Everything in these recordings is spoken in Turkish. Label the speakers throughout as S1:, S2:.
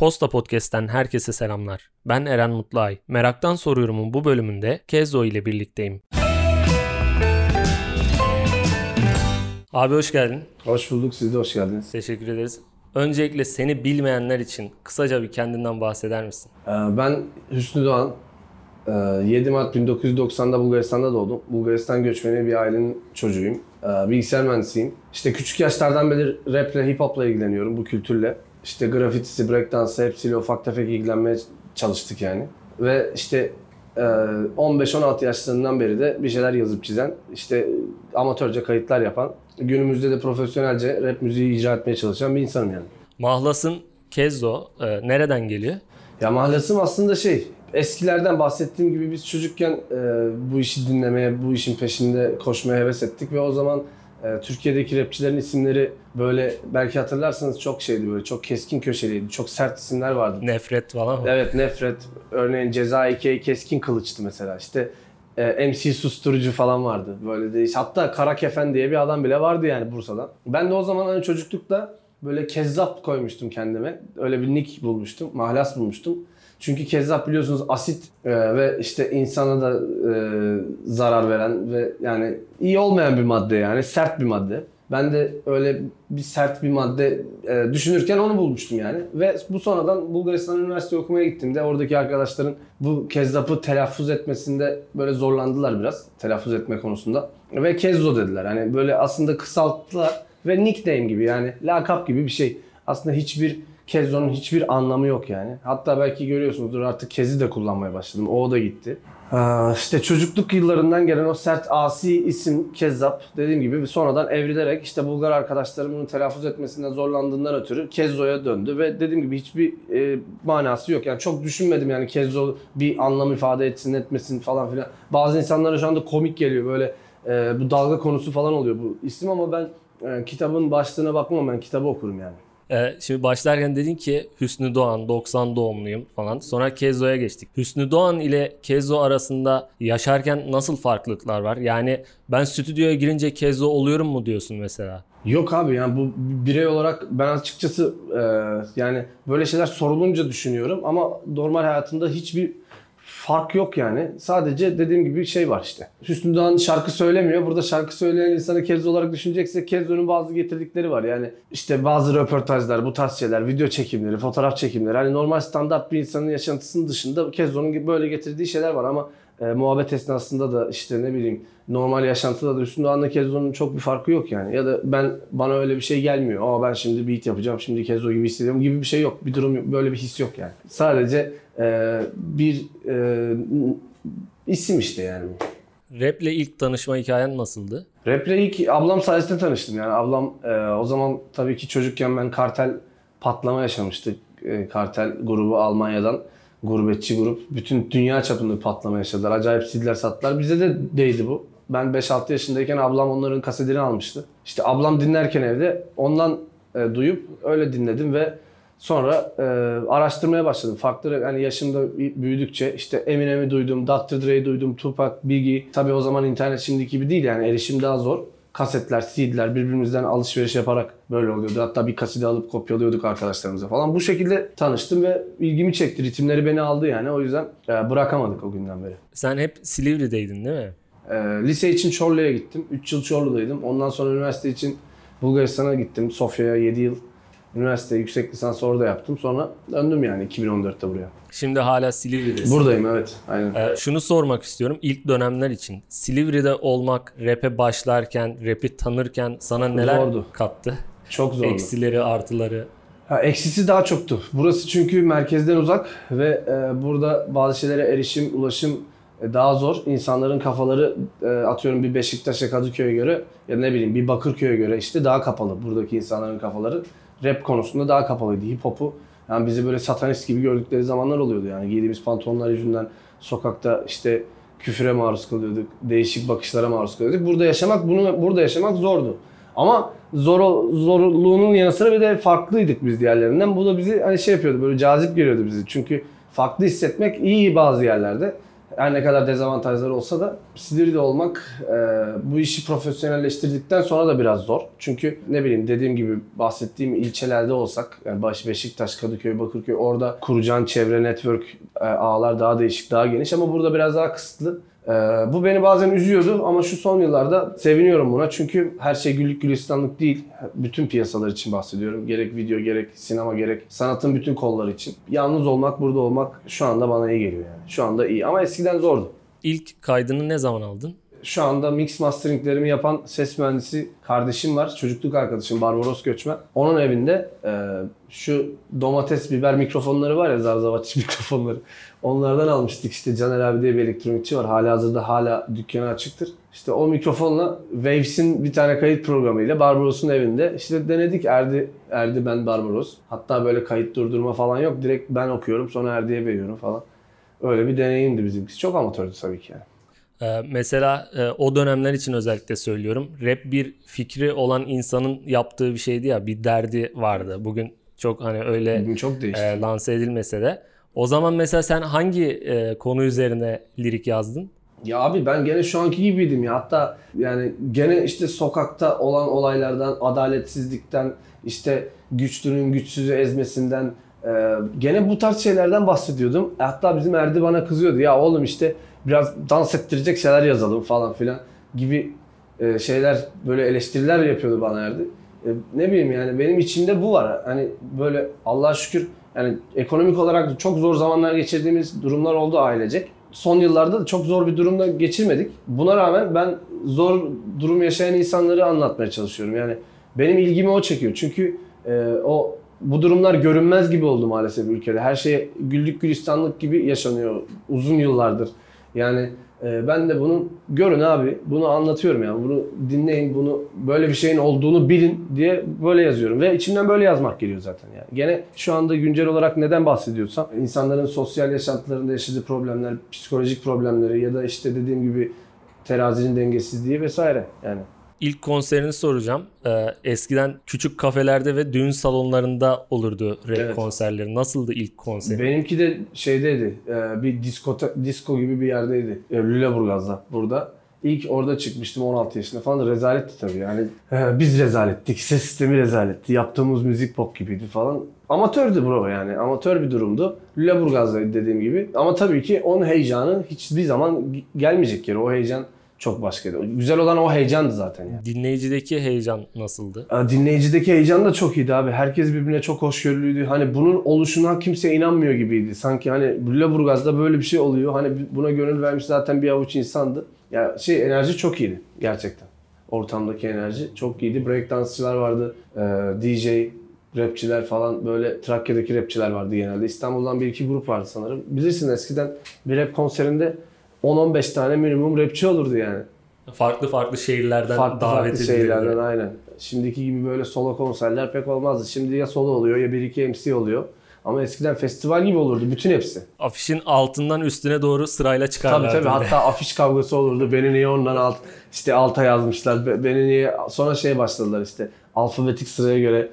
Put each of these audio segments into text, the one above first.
S1: Posta Podcast'ten herkese selamlar. Ben Eren Mutluay. Meraktan Soruyorum'un bu bölümünde Kezo ile birlikteyim. Abi hoş geldin.
S2: Hoş bulduk. Siz de hoş geldiniz.
S1: Teşekkür ederiz. Öncelikle seni bilmeyenler için kısaca bir kendinden bahseder misin?
S2: Ee, Ben Hüsnü Doğan. Ee, 7 Mart 1990'da Bulgaristan'da doğdum. Bulgaristan göçmeni bir ailenin çocuğuyum. Ee, Bilgisayar mühendisiyim. İşte küçük yaşlardan beri raple, hip hopla ilgileniyorum bu kültürle. İşte grafitisi, breakdance hepsiyle ufak tefek ilgilenmeye çalıştık yani. Ve işte e, 15-16 yaşlarından beri de bir şeyler yazıp çizen, işte amatörce kayıtlar yapan, günümüzde de profesyonelce rap müziği icra etmeye çalışan bir insanım yani.
S1: Mahlas'ın Kezo e, nereden geliyor?
S2: Ya mahlasım aslında şey, eskilerden bahsettiğim gibi biz çocukken e, bu işi dinlemeye, bu işin peşinde koşmaya heves ettik ve o zaman e, Türkiye'deki rapçilerin isimleri böyle belki hatırlarsanız çok şeydi böyle çok keskin köşeliydi, çok sert isimler vardı.
S1: Nefret falan mı?
S2: Evet Nefret, örneğin Ceza 2 Keskin Kılıç'tı mesela işte e, MC Susturucu falan vardı böyle de hatta Kara Kefen diye bir adam bile vardı yani Bursa'dan. Ben de o zaman hani çocuklukta böyle Kezzap koymuştum kendime. Öyle bir nick bulmuştum, mahlas bulmuştum. Çünkü Kezzap biliyorsunuz asit e, ve işte insana da e, zarar veren ve yani iyi olmayan bir madde yani sert bir madde. Ben de öyle bir sert bir madde e, düşünürken onu bulmuştum yani. Ve bu sonradan Bulgaristan Üniversite okumaya gittiğimde oradaki arkadaşların bu kezzapı telaffuz etmesinde böyle zorlandılar biraz. Telaffuz etme konusunda. Ve Kezzo dediler. Hani böyle aslında kısalttılar ve nickname gibi yani lakap gibi bir şey. Aslında hiçbir Kezzo'nun hiçbir anlamı yok yani. Hatta belki görüyorsunuzdur artık Kezi de kullanmaya başladım. O da gitti. Aa, İşte çocukluk yıllarından gelen o sert asi isim Kezzap dediğim gibi sonradan evrilerek işte Bulgar arkadaşlarım bunu telaffuz etmesinden zorlandığından ötürü Kezzo'ya döndü ve dediğim gibi hiçbir e, manası yok. Yani çok düşünmedim yani Kezzo bir anlam ifade etsin etmesin falan filan. Bazı insanlara şu anda komik geliyor böyle e, bu dalga konusu falan oluyor bu isim ama ben e, kitabın başlığına bakmam ben kitabı okurum yani.
S1: Ee, şimdi başlarken dedin ki Hüsnü Doğan 90 doğumluyum falan. Sonra Kezo'ya geçtik. Hüsnü Doğan ile Kezo arasında yaşarken nasıl farklılıklar var? Yani ben stüdyoya girince Kezo oluyorum mu diyorsun mesela?
S2: Yok abi yani bu birey olarak ben açıkçası e, yani böyle şeyler sorulunca düşünüyorum ama normal hayatımda hiçbir fark yok yani. Sadece dediğim gibi şey var işte. Hüsnü Doğan şarkı söylemiyor. Burada şarkı söyleyen insanı Kezzo olarak düşünecekse Kezzo'nun bazı getirdikleri var. Yani işte bazı röportajlar, bu tarz şeyler, video çekimleri, fotoğraf çekimleri. Hani normal standart bir insanın yaşantısının dışında Kezzo'nun böyle getirdiği şeyler var ama e, muhabbet esnasında da işte ne bileyim normal yaşantıda da Hüsnü Doğan'la Kezzo'nun çok bir farkı yok yani. Ya da ben bana öyle bir şey gelmiyor. Aa ben şimdi beat yapacağım, şimdi Kezzo gibi hissediyorum gibi bir şey yok. Bir durum yok. Böyle bir his yok yani. Sadece e, bir e, isim işte yani.
S1: Rap'le ilk tanışma hikayen nasıldı?
S2: Rap'le ilk ablam sayesinde tanıştım yani. Ablam e, o zaman tabii ki çocukken ben kartel patlama yaşamıştık. E, kartel grubu Almanya'dan gurbetçi grup. Bütün dünya çapında bir patlama yaşadılar. Acayip CD'ler sattılar. Bize de değdi bu. Ben 5-6 yaşındayken ablam onların kasetini almıştı. İşte ablam dinlerken evde ondan e, duyup öyle dinledim ve sonra e, araştırmaya başladım. Farklı hani yaşımda büyüdükçe işte Eminem'i duydum, Dr. Dre'yi duydum, Tupac, Biggie. Tabii o zaman internet şimdiki gibi değil yani erişim daha zor. Kasetler, CD'ler birbirimizden alışveriş yaparak böyle oluyordu. Hatta bir kaseti alıp kopyalıyorduk arkadaşlarımıza falan. Bu şekilde tanıştım ve ilgimi çekti. Ritimleri beni aldı yani. O yüzden e, bırakamadık o günden beri.
S1: Sen hep Silivri'deydin değil mi?
S2: E, lise için Çorlu'ya gittim. 3 yıl Çorlu'daydım. Ondan sonra üniversite için Bulgaristan'a gittim. Sofya'ya 7 yıl. Üniversite yüksek lisans orada yaptım. Sonra döndüm yani 2014'te buraya.
S1: Şimdi hala Silivri'desin.
S2: Buradayım evet. Aynen.
S1: Ee, şunu sormak istiyorum ilk dönemler için. Silivri'de olmak, rap'e başlarken, rap'i tanırken sana neler
S2: Zordu.
S1: kattı?
S2: Çok zordu.
S1: Eksileri, artıları.
S2: Ha, eksisi daha çoktu. Burası çünkü merkezden uzak ve e, burada bazı şeylere erişim, ulaşım daha zor. İnsanların kafaları e, atıyorum bir Beşiktaş'a Kadıköy'e göre ya ne bileyim bir Bakırköy'e göre işte daha kapalı. Buradaki insanların kafaları rap konusunda daha kapalıydı. Hip hop'u yani bizi böyle satanist gibi gördükleri zamanlar oluyordu yani. Giydiğimiz pantolonlar yüzünden sokakta işte küfüre maruz kalıyorduk. Değişik bakışlara maruz kalıyorduk. Burada yaşamak bunu burada yaşamak zordu. Ama zor zorluğunun yanı sıra bir de farklıydık biz diğerlerinden. Bu da bizi hani şey yapıyordu böyle cazip geliyordu bizi. Çünkü farklı hissetmek iyi bazı yerlerde. Her ne kadar dezavantajları olsa da Silivri'de olmak e, bu işi profesyonelleştirdikten sonra da biraz zor. Çünkü ne bileyim dediğim gibi bahsettiğim ilçelerde olsak yani Baş, Beşiktaş, Kadıköy, Bakırköy orada kuracağın çevre, network e, ağlar daha değişik, daha geniş ama burada biraz daha kısıtlı. Ee, bu beni bazen üzüyordu ama şu son yıllarda seviniyorum buna çünkü her şey güllük gülistanlık değil. Bütün piyasalar için bahsediyorum. Gerek video, gerek sinema, gerek sanatın bütün kolları için. Yalnız olmak, burada olmak şu anda bana iyi geliyor yani. Şu anda iyi ama eskiden zordu.
S1: İlk kaydını ne zaman aldın?
S2: Şu anda mix masteringlerimi yapan ses mühendisi kardeşim var. Çocukluk arkadaşım Barbaros Göçmen. Onun evinde e, şu domates biber mikrofonları var ya Zarzavaç mikrofonları. Onlardan almıştık işte Caner abi diye bir elektronikçi var. Hala hazırda hala dükkanı açıktır. İşte o mikrofonla Waves'in bir tane kayıt programıyla Barbaros'un evinde işte denedik Erdi, Erdi ben Barbaros. Hatta böyle kayıt durdurma falan yok. Direkt ben okuyorum sonra Erdi'ye veriyorum falan. Öyle bir deneyimdi bizimkisi. Çok amatördü tabii ki yani.
S1: Ee, mesela e, o dönemler için özellikle söylüyorum. Rap bir fikri olan insanın yaptığı bir şeydi ya. Bir derdi vardı. Bugün çok hani öyle
S2: Bugün çok değişti.
S1: e, lanse edilmese de. O zaman mesela sen hangi e, konu üzerine lirik yazdın?
S2: Ya abi ben gene şu anki gibiydim ya. Hatta yani gene işte sokakta olan olaylardan, adaletsizlikten, işte güçlünün güçsüzü ezmesinden e, gene bu tarz şeylerden bahsediyordum. Hatta bizim Erdi bana kızıyordu. Ya oğlum işte biraz dans ettirecek şeyler yazalım falan filan gibi e, şeyler böyle eleştiriler yapıyordu bana Erdi. E, ne bileyim yani benim içimde bu var. Hani böyle Allah'a şükür yani ekonomik olarak çok zor zamanlar geçirdiğimiz durumlar oldu ailecek. Son yıllarda da çok zor bir durumda geçirmedik. Buna rağmen ben zor durum yaşayan insanları anlatmaya çalışıyorum. Yani benim ilgimi o çekiyor. Çünkü e, o bu durumlar görünmez gibi oldu maalesef ülkede. Her şey güllük gülistanlık gibi yaşanıyor uzun yıllardır. Yani e, ben de bunu görün abi, bunu anlatıyorum yani. Bunu dinleyin, bunu böyle bir şeyin olduğunu bilin diye böyle yazıyorum. Ve içimden böyle yazmak geliyor zaten yani. Gene şu anda güncel olarak neden bahsediyorsam insanların sosyal yaşantılarında yaşadığı problemler, psikolojik problemleri ya da işte dediğim gibi terazinin dengesizliği vesaire yani.
S1: İlk konserini soracağım. Ee, eskiden küçük kafelerde ve düğün salonlarında olurdu rap
S2: Evet.
S1: konserleri. Nasıldı ilk konserin?
S2: Benimki de şeydeydi, e, bir disko, disko gibi bir yerdeydi. E, Lüleburgaz'da burada. İlk orada çıkmıştım 16 yaşında falan. Rezaletti tabii yani. E, Biz rezalettik, ses sistemi rezaletti. Yaptığımız müzik pop gibiydi falan. Amatördü bro yani. Amatör bir durumdu. Lüleburgaz'daydı dediğim gibi. Ama tabii ki onun heyecanı hiçbir zaman gelmeyecek yere. O heyecan çok başkaydı. Güzel olan o heyecandı zaten yani.
S1: Dinleyicideki heyecan nasıldı?
S2: Aa, Dinleyicideki heyecan da çok iyiydi abi. Herkes birbirine çok hoşgörülüydü. Hani bunun oluşuna kimse inanmıyor gibiydi. Sanki hani Lüleburgaz'da böyle bir şey oluyor. Hani buna gönül vermiş zaten bir avuç insandı. Ya şey enerji çok iyiydi gerçekten. Ortamdaki enerji çok iyiydi. Breakdansçılar vardı. Ee, DJ, rapçiler falan böyle Trakya'daki rapçiler vardı genelde. İstanbul'dan bir iki grup vardı sanırım. Bilirsin eskiden bir rap konserinde 10-15 tane minimum rapçi olurdu yani
S1: Farklı farklı şehirlerden
S2: farklı
S1: davet
S2: farklı
S1: edilirdi.
S2: şeylerden aynen. Şimdiki gibi böyle solo konserler pek olmazdı. Şimdi ya solo oluyor ya bir iki MC oluyor. Ama eskiden festival gibi olurdu bütün hepsi.
S1: Afişin altından üstüne doğru sırayla
S2: Tabii
S1: çıkarlardı.
S2: tabii
S1: de.
S2: hatta afiş kavgası olurdu. Beni niye ondan alt işte alta yazmışlar. Be- Beni niye sonra şey başladılar işte alfabetik sıraya göre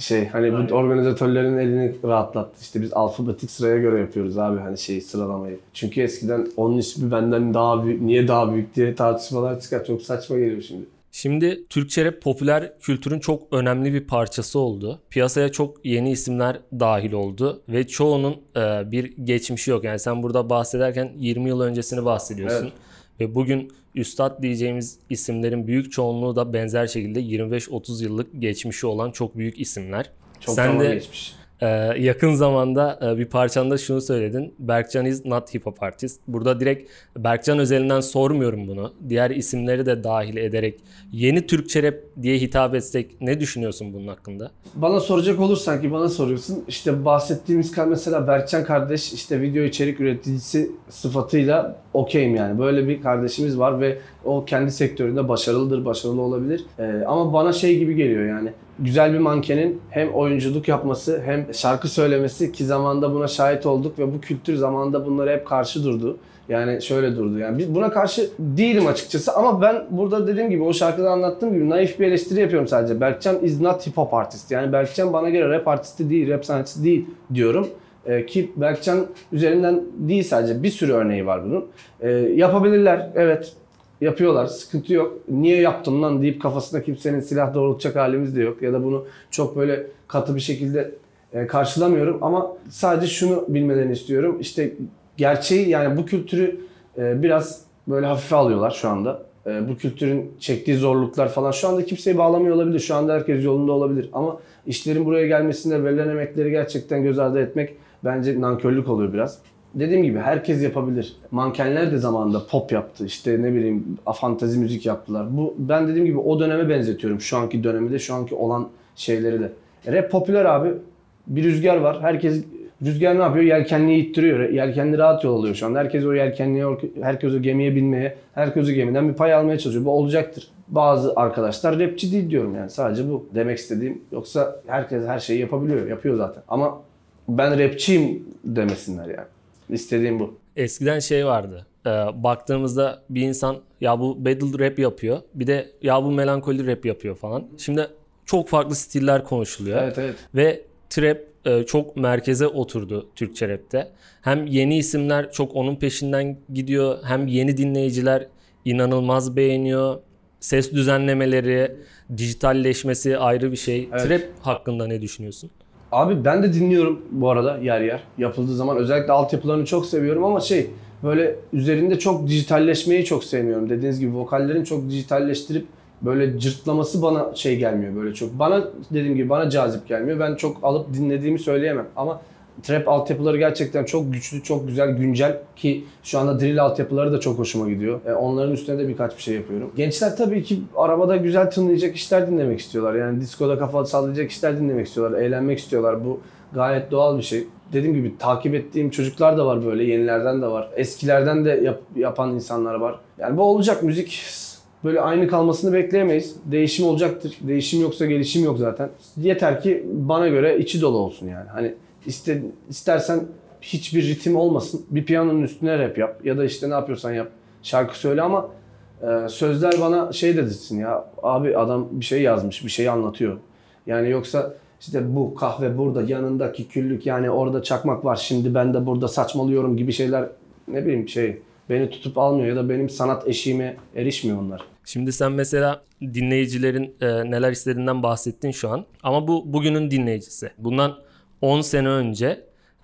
S2: şey hani bu organizatörlerin elini rahatlattı. İşte biz alfabetik sıraya göre yapıyoruz abi hani şey sıralamayı. Çünkü eskiden onun ismi benden daha büyük, niye daha büyük diye tartışmalar çıkar. Çok saçma geliyor şimdi.
S1: Şimdi Türkçe rap popüler kültürün çok önemli bir parçası oldu. Piyasaya çok yeni isimler dahil oldu ve çoğunun e, bir geçmişi yok. Yani sen burada bahsederken 20 yıl öncesini bahsediyorsun.
S2: Evet.
S1: Ve bugün üstad diyeceğimiz isimlerin büyük çoğunluğu da benzer şekilde 25-30 yıllık geçmişi olan çok büyük isimler.
S2: Çok
S1: Sen de
S2: geçmiş.
S1: Ee, yakın zamanda e, bir parçanda şunu söyledin. Berkcan is not hip hop artist. Burada direkt Berkcan özelinden sormuyorum bunu. Diğer isimleri de dahil ederek yeni Türkçe rap diye hitap etsek ne düşünüyorsun bunun hakkında?
S2: Bana soracak olursan ki bana soruyorsun. İşte bahsettiğimiz mesela Berkcan kardeş işte video içerik üreticisi sıfatıyla okeyim yani. Böyle bir kardeşimiz var ve o kendi sektöründe başarılıdır, başarılı olabilir. Ee, ama bana şey gibi geliyor yani. Güzel bir mankenin hem oyunculuk yapması hem şarkı söylemesi ki zamanda buna şahit olduk ve bu kültür zamanında bunlara hep karşı durdu. Yani şöyle durdu. Yani biz buna karşı değilim açıkçası ama ben burada dediğim gibi o şarkıda anlattığım gibi naif bir eleştiri yapıyorum sadece. Berkcan is not hip hop artist. Yani Berkcan bana göre rap artisti değil, rap sanatçısı değil diyorum. E, ki Berkcan üzerinden değil sadece bir sürü örneği var bunun. E, yapabilirler evet yapıyorlar sıkıntı yok. Niye yaptın lan deyip kafasına kimsenin silah doğrultacak halimiz de yok. Ya da bunu çok böyle katı bir şekilde e, karşılamıyorum ama sadece şunu bilmelerini istiyorum. İşte gerçeği yani bu kültürü e, biraz böyle hafife alıyorlar şu anda. E, bu kültürün çektiği zorluklar falan şu anda kimseyi bağlamıyor olabilir. Şu anda herkes yolunda olabilir ama işlerin buraya gelmesinde verilen emekleri gerçekten göz ardı etmek bence nankörlük oluyor biraz. Dediğim gibi herkes yapabilir. Mankenler de zamanında pop yaptı. İşte ne bileyim fantezi müzik yaptılar. Bu ben dediğim gibi o döneme benzetiyorum. Şu anki dönemi de şu anki olan şeyleri de. Rap popüler abi. Bir rüzgar var. Herkes rüzgar ne yapıyor? Yelkenliği ittiriyor. Yelkenli rahat yol alıyor şu anda. Herkes o yelkenliğe, herkes o gemiye binmeye, herkes o gemiden bir pay almaya çalışıyor. Bu olacaktır. Bazı arkadaşlar rapçi değil diyorum yani. Sadece bu demek istediğim. Yoksa herkes her şeyi yapabiliyor. Yapıyor zaten. Ama ben rapçiyim demesinler yani. İstediğim bu.
S1: Eskiden şey vardı. Ee, baktığımızda bir insan ya bu battle rap yapıyor. Bir de ya bu melankoli rap yapıyor falan. Şimdi çok farklı stiller konuşuluyor.
S2: Evet evet.
S1: Ve trap e, çok merkeze oturdu Türkçe rapte. Hem yeni isimler çok onun peşinden gidiyor. Hem yeni dinleyiciler inanılmaz beğeniyor. Ses düzenlemeleri, dijitalleşmesi ayrı bir şey.
S2: Evet.
S1: Trap hakkında ne düşünüyorsun?
S2: Abi ben de dinliyorum bu arada yer yer. Yapıldığı zaman özellikle altyapılarını çok seviyorum ama şey böyle üzerinde çok dijitalleşmeyi çok sevmiyorum. Dediğiniz gibi vokallerin çok dijitalleştirip böyle cırtlaması bana şey gelmiyor böyle çok. Bana dediğim gibi bana cazip gelmiyor. Ben çok alıp dinlediğimi söyleyemem ama trap altyapıları gerçekten çok güçlü, çok güzel, güncel ki şu anda drill altyapıları da çok hoşuma gidiyor. E, onların üstüne de birkaç bir şey yapıyorum. Gençler tabii ki arabada güzel tınlayacak işler dinlemek istiyorlar. Yani diskoda kafa sallayacak işler dinlemek istiyorlar, eğlenmek istiyorlar. Bu gayet doğal bir şey. Dediğim gibi takip ettiğim çocuklar da var böyle, yenilerden de var. Eskilerden de yap- yapan insanlar var. Yani bu olacak müzik böyle aynı kalmasını bekleyemeyiz. Değişim olacaktır. Değişim yoksa gelişim yok zaten. Yeter ki bana göre içi dolu olsun yani. Hani iste, istersen hiçbir ritim olmasın. Bir piyanonun üstüne rap yap ya da işte ne yapıyorsan yap. Şarkı söyle ama e, sözler bana şey dedirsin ya abi adam bir şey yazmış, bir şey anlatıyor. Yani yoksa işte bu kahve burada yanındaki küllük yani orada çakmak var şimdi ben de burada saçmalıyorum gibi şeyler ne bileyim şey beni tutup almıyor ya da benim sanat eşiğime erişmiyor onlar.
S1: Şimdi sen mesela dinleyicilerin e, neler istediğinden bahsettin şu an. Ama bu bugünün dinleyicisi. Bundan 10 sene önce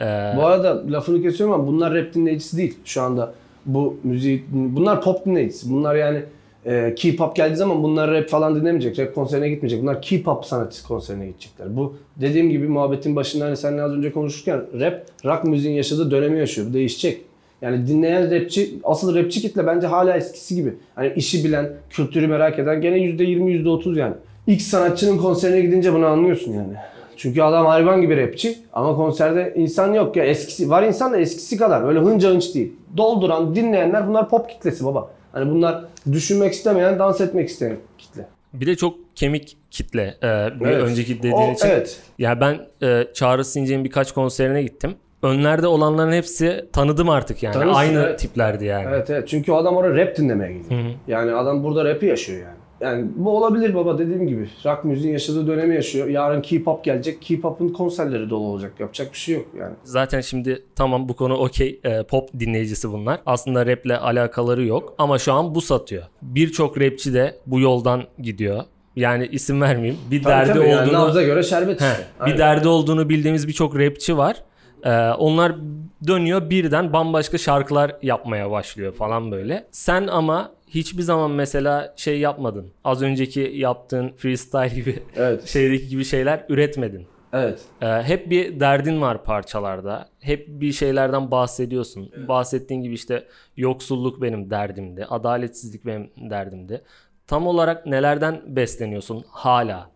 S1: e,
S2: Bu arada lafını kesiyorum ama bunlar rap dinleyicisi değil şu anda. Bu müzik, bunlar pop dinleyicisi. Bunlar yani e, K-pop geldiği zaman bunlar rap falan dinlemeyecek. Rap konserine gitmeyecek. Bunlar K-pop sanatçı konserine gidecekler. Bu dediğim gibi muhabbetin başında hani seninle az önce konuşurken rap, rock müziğin yaşadığı dönemi yaşıyor. Bu değişecek. Yani dinleyen rapçi, asıl rapçi kitle bence hala eskisi gibi. Hani işi bilen, kültürü merak eden gene %20, %30 yani. İlk sanatçının konserine gidince bunu anlıyorsun yani. Çünkü adam hayvan gibi rapçi ama konserde insan yok ya eskisi var insan da eskisi kadar öyle hınca hınç değil. Dolduran dinleyenler bunlar pop kitlesi baba. Hani bunlar düşünmek istemeyen dans etmek isteyen kitle.
S1: bir de çok kemik kitle. e, bir
S2: Evet.
S1: önceki dediğin
S2: O-
S1: için.
S2: Evet.
S1: Ya ben e, Çağrı Since'nin birkaç konserine gittim. Önlerde olanların hepsi tanıdım artık yani.
S2: Tanırsın,
S1: Aynı
S2: evet.
S1: tiplerdi yani.
S2: Evet evet çünkü adam oraya rap dinlemeye gidiyor.
S1: Hı hı.
S2: Yani adam burada rap'i yaşıyor yani. Yani bu olabilir baba dediğim gibi. Rock müziğin yaşadığı dönemi yaşıyor. Yarın K-pop gelecek. K-pop'un konserleri dolu olacak. Yapacak bir şey yok yani.
S1: Zaten şimdi tamam bu konu okey e, pop dinleyicisi bunlar. Aslında raple alakaları yok ama şu an bu satıyor. Birçok rapçi de bu yoldan gidiyor. Yani isim vermeyeyim. Bir
S2: Tabii
S1: derdi
S2: tabii yani
S1: olduğunu
S2: nabza göre şerbet
S1: He,
S2: işte.
S1: bir derdi olduğunu bildiğimiz birçok rapçi var. Ee, onlar dönüyor birden bambaşka şarkılar yapmaya başlıyor falan böyle. Sen ama hiçbir zaman mesela şey yapmadın. Az önceki yaptığın freestyle gibi
S2: Evet.
S1: şeydeki gibi şeyler üretmedin.
S2: Evet.
S1: Ee, hep bir derdin var parçalarda. Hep bir şeylerden bahsediyorsun. Bahsettiğin gibi işte yoksulluk benim derdimdi. Adaletsizlik benim derdimdi. Tam olarak nelerden besleniyorsun hala?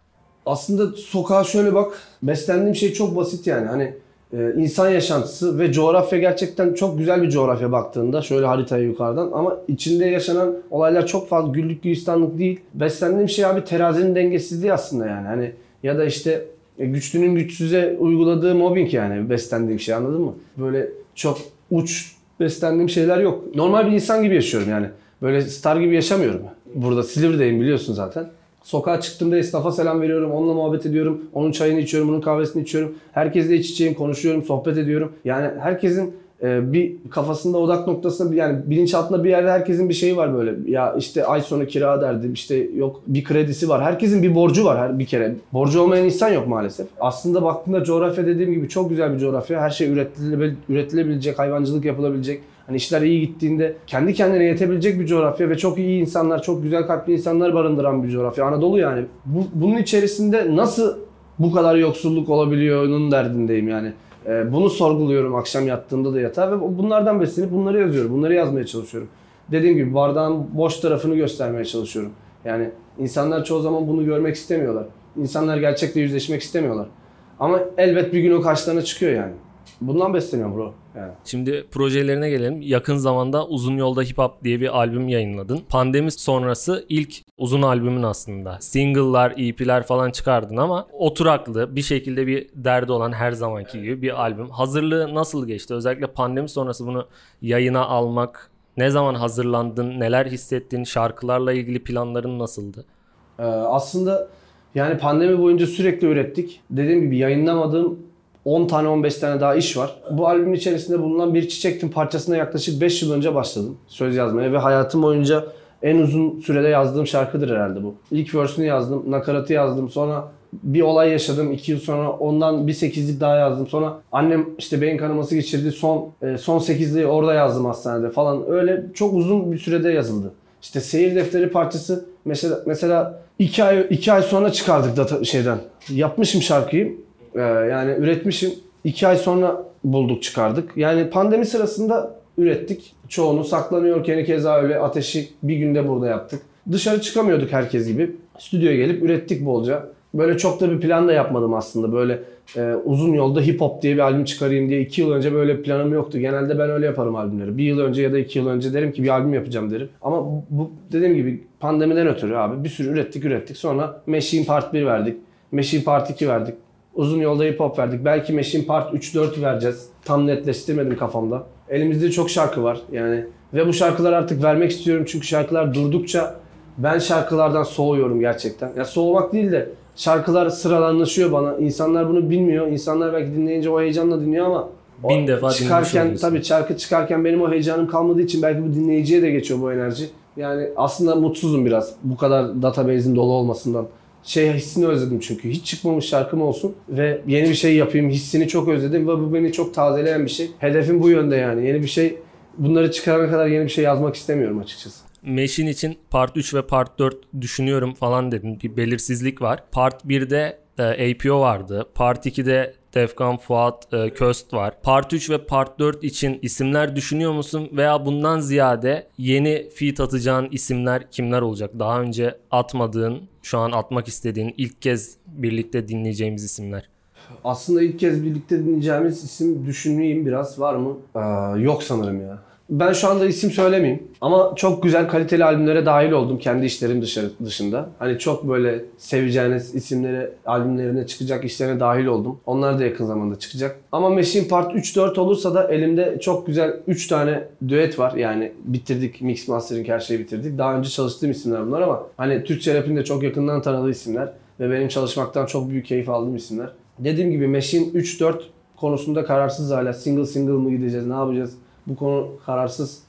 S2: Aslında sokağa şöyle bak. Beslendiğim şey çok basit yani. Hani e, insan yaşantısı ve coğrafya gerçekten çok güzel bir coğrafya baktığında şöyle haritaya yukarıdan ama içinde yaşanan olaylar çok fazla güllük gülistanlık değil. Beslendiğim şey abi terazinin dengesizliği aslında yani. Hani ya da işte e, güçlünün güçsüze uyguladığı mobbing yani beslendiğim şey anladın mı? Böyle çok uç beslendiğim şeyler yok. Normal bir insan gibi yaşıyorum yani. Böyle star gibi yaşamıyorum. Burada Silivri'deyim biliyorsun zaten. Sokağa çıktığımda esnafa selam veriyorum, onunla muhabbet ediyorum, onun çayını içiyorum, onun kahvesini içiyorum. Herkesle iç içeyim, konuşuyorum, sohbet ediyorum. Yani herkesin e, bir kafasında odak noktasında yani bilinçaltında bir yerde herkesin bir şeyi var böyle. Ya işte ay sonu kira derdi, işte yok bir kredisi var. Herkesin bir borcu var her bir kere. Borcu olmayan insan yok maalesef. Aslında baktığında coğrafya dediğim gibi çok güzel bir coğrafya. Her şey üretilebil- üretilebilecek, hayvancılık yapılabilecek. Hani işler iyi gittiğinde kendi kendine yetebilecek bir coğrafya ve çok iyi insanlar, çok güzel kalpli insanlar barındıran bir coğrafya. Anadolu yani. Bu, bunun içerisinde nasıl bu kadar yoksulluk olabiliyor'nun derdindeyim yani. Ee, bunu sorguluyorum akşam yattığımda da yatağa ve bunlardan beslenip bunları yazıyorum. Bunları yazmaya çalışıyorum. Dediğim gibi bardağın boş tarafını göstermeye çalışıyorum. Yani insanlar çoğu zaman bunu görmek istemiyorlar. İnsanlar gerçekle yüzleşmek istemiyorlar. Ama elbet bir gün o karşılarına çıkıyor yani. Bundan besleniyorum bro. Yani.
S1: Şimdi projelerine gelelim. Yakın zamanda Uzun Yolda Hip Hop diye bir albüm yayınladın. Pandemi sonrası ilk uzun albümün aslında. Single'lar, EP'ler falan çıkardın ama oturaklı bir şekilde bir derdi olan her zamanki gibi bir albüm. Hazırlığı nasıl geçti? Özellikle pandemi sonrası bunu yayına almak, ne zaman hazırlandın, neler hissettin, şarkılarla ilgili planların nasıldı?
S2: Ee, aslında yani pandemi boyunca sürekli ürettik. Dediğim gibi yayınlamadığım 10 tane 15 tane daha iş var. Bu albümün içerisinde bulunan bir çiçektin parçasına yaklaşık 5 yıl önce başladım söz yazmaya ve hayatım boyunca en uzun sürede yazdığım şarkıdır herhalde bu. İlk verse'ünü yazdım, nakaratı yazdım. Sonra bir olay yaşadım. 2 yıl sonra ondan bir 8'lik daha yazdım. Sonra annem işte beyin kanaması geçirdi. Son e, son 8'liği orada yazdım hastanede falan. Öyle çok uzun bir sürede yazıldı. İşte seyir defteri parçası mesela mesela 2 ay 2 ay sonra çıkardık data şeyden. Yapmışım şarkıyı. Ee, yani üretmişim. 2 ay sonra bulduk çıkardık. Yani pandemi sırasında ürettik. Çoğunu saklanıyorken keza öyle ateşi bir günde burada yaptık. Dışarı çıkamıyorduk herkes gibi. Stüdyoya gelip ürettik bolca. Böyle çok da bir plan da yapmadım aslında. Böyle e, uzun yolda hip hop diye bir albüm çıkarayım diye 2 yıl önce böyle planım yoktu. Genelde ben öyle yaparım albümleri. Bir yıl önce ya da 2 yıl önce derim ki bir albüm yapacağım derim. Ama bu dediğim gibi pandemiden ötürü abi bir sürü ürettik ürettik. Sonra Machine Part 1 verdik. Machine Part 2 verdik. Uzun yolda hip hop verdik. Belki Machine Part 3-4 vereceğiz. Tam netleştirmedim kafamda. Elimizde çok şarkı var yani. Ve bu şarkıları artık vermek istiyorum çünkü şarkılar durdukça ben şarkılardan soğuyorum gerçekten. Ya soğumak değil de şarkılar sıralanlaşıyor bana. İnsanlar bunu bilmiyor. İnsanlar belki dinleyince o heyecanla dinliyor ama
S1: Bin defa
S2: çıkarken tabii şarkı çıkarken benim o heyecanım kalmadığı için belki bu dinleyiciye de geçiyor bu enerji. Yani aslında mutsuzum biraz bu kadar database'in dolu olmasından. Şey hissini özledim çünkü. Hiç çıkmamış şarkım olsun ve yeni bir şey yapayım hissini çok özledim ve bu beni çok tazeleyen bir şey. Hedefim bu yönde yani. Yeni bir şey bunları çıkarana kadar yeni bir şey yazmak istemiyorum açıkçası.
S1: Meşin için Part 3 ve Part 4 düşünüyorum falan dedin. Bir belirsizlik var. Part 1'de e, APO vardı. Part 2'de Defkan Fuat e, Köst var. Part 3 ve Part 4 için isimler düşünüyor musun? Veya bundan ziyade yeni feat atacağın isimler kimler olacak? Daha önce atmadığın, şu an atmak istediğin, ilk kez birlikte dinleyeceğimiz isimler.
S2: Aslında ilk kez birlikte dinleyeceğimiz isim düşüneyim biraz var mı? Aa, yok sanırım ya. Ben şu anda isim söylemeyeyim ama çok güzel kaliteli albümlere dahil oldum kendi işlerim dışarı, dışında. Hani çok böyle seveceğiniz isimlere, albümlerine çıkacak işlerine dahil oldum. Onlar da yakın zamanda çıkacak. Ama Machine Part 3-4 olursa da elimde çok güzel 3 tane düet var. Yani bitirdik, mix mastering her şeyi bitirdik. Daha önce çalıştığım isimler bunlar ama hani Türkçe rapin de çok yakından tanıdığı isimler ve benim çalışmaktan çok büyük keyif aldığım isimler. Dediğim gibi Machine 3-4 konusunda kararsız hala. Single single mı gideceğiz, ne yapacağız? Bu konu kararsız.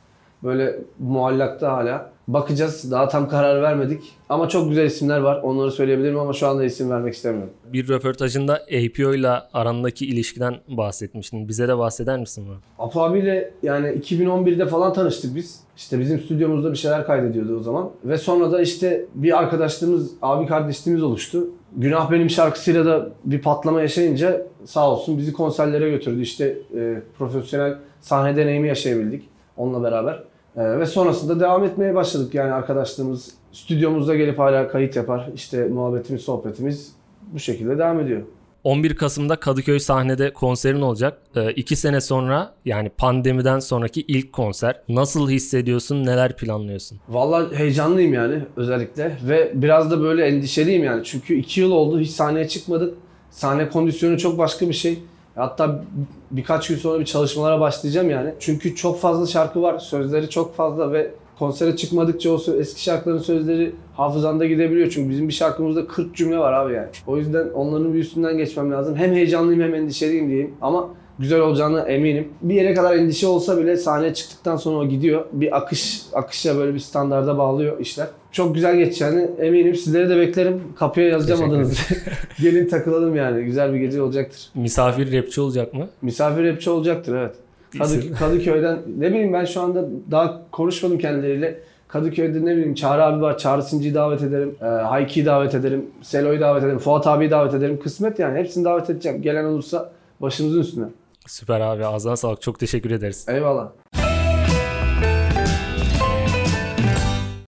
S2: Böyle muallakta hala. Bakacağız. Daha tam karar vermedik. Ama çok güzel isimler var. Onları söyleyebilirim ama şu anda isim vermek istemiyorum.
S1: Bir röportajında APO ile arandaki ilişkiden bahsetmiştin. Bize de bahseder misin bu?
S2: Apo abiyle yani 2011'de falan tanıştık biz. İşte bizim stüdyomuzda bir şeyler kaydediyordu o zaman. Ve sonra da işte bir arkadaşlığımız, abi kardeşliğimiz oluştu. Günah Benim şarkısıyla da bir patlama yaşayınca sağ olsun bizi konserlere götürdü. İşte e, profesyonel sahne deneyimi yaşayabildik onunla beraber. E, ve sonrasında devam etmeye başladık yani arkadaşlığımız. Stüdyomuzda gelip hala kayıt yapar. İşte muhabbetimiz, sohbetimiz bu şekilde devam ediyor.
S1: 11 Kasım'da Kadıköy sahnede konserin olacak. 2 sene sonra yani pandemiden sonraki ilk konser. Nasıl hissediyorsun? Neler planlıyorsun?
S2: Vallahi heyecanlıyım yani özellikle ve biraz da böyle endişeliyim yani çünkü iki yıl oldu hiç sahneye çıkmadık. Sahne kondisyonu çok başka bir şey. Hatta birkaç gün sonra bir çalışmalara başlayacağım yani. Çünkü çok fazla şarkı var, sözleri çok fazla ve konsere çıkmadıkça o eski şarkıların sözleri hafızanda gidebiliyor. Çünkü bizim bir şarkımızda 40 cümle var abi yani. O yüzden onların bir üstünden geçmem lazım. Hem heyecanlıyım hem endişeliyim diyeyim. Ama güzel olacağına eminim. Bir yere kadar endişe olsa bile sahneye çıktıktan sonra o gidiyor. Bir akış akışa böyle bir standarda bağlıyor işler. Çok güzel geçeceğini eminim. Sizleri de beklerim. Kapıya yazacağım adınızı. Gelin takılalım yani. Güzel bir gece olacaktır.
S1: Misafir rapçi olacak mı?
S2: Misafir rapçi olacaktır evet. Kadı. Kadıköy'den ne bileyim ben şu anda daha konuşmadım kendileriyle. Kadıköy'de ne bileyim Çağrı abi var. Çağrı Sinci'yi davet ederim. E, Hayki'yi davet ederim. Selo'yu davet ederim. Fuat abiyi davet ederim. Kısmet yani. Hepsini davet edeceğim. Gelen olursa başımızın üstüne.
S1: Süper abi ağzına sağlık. Çok teşekkür ederiz.
S2: Eyvallah.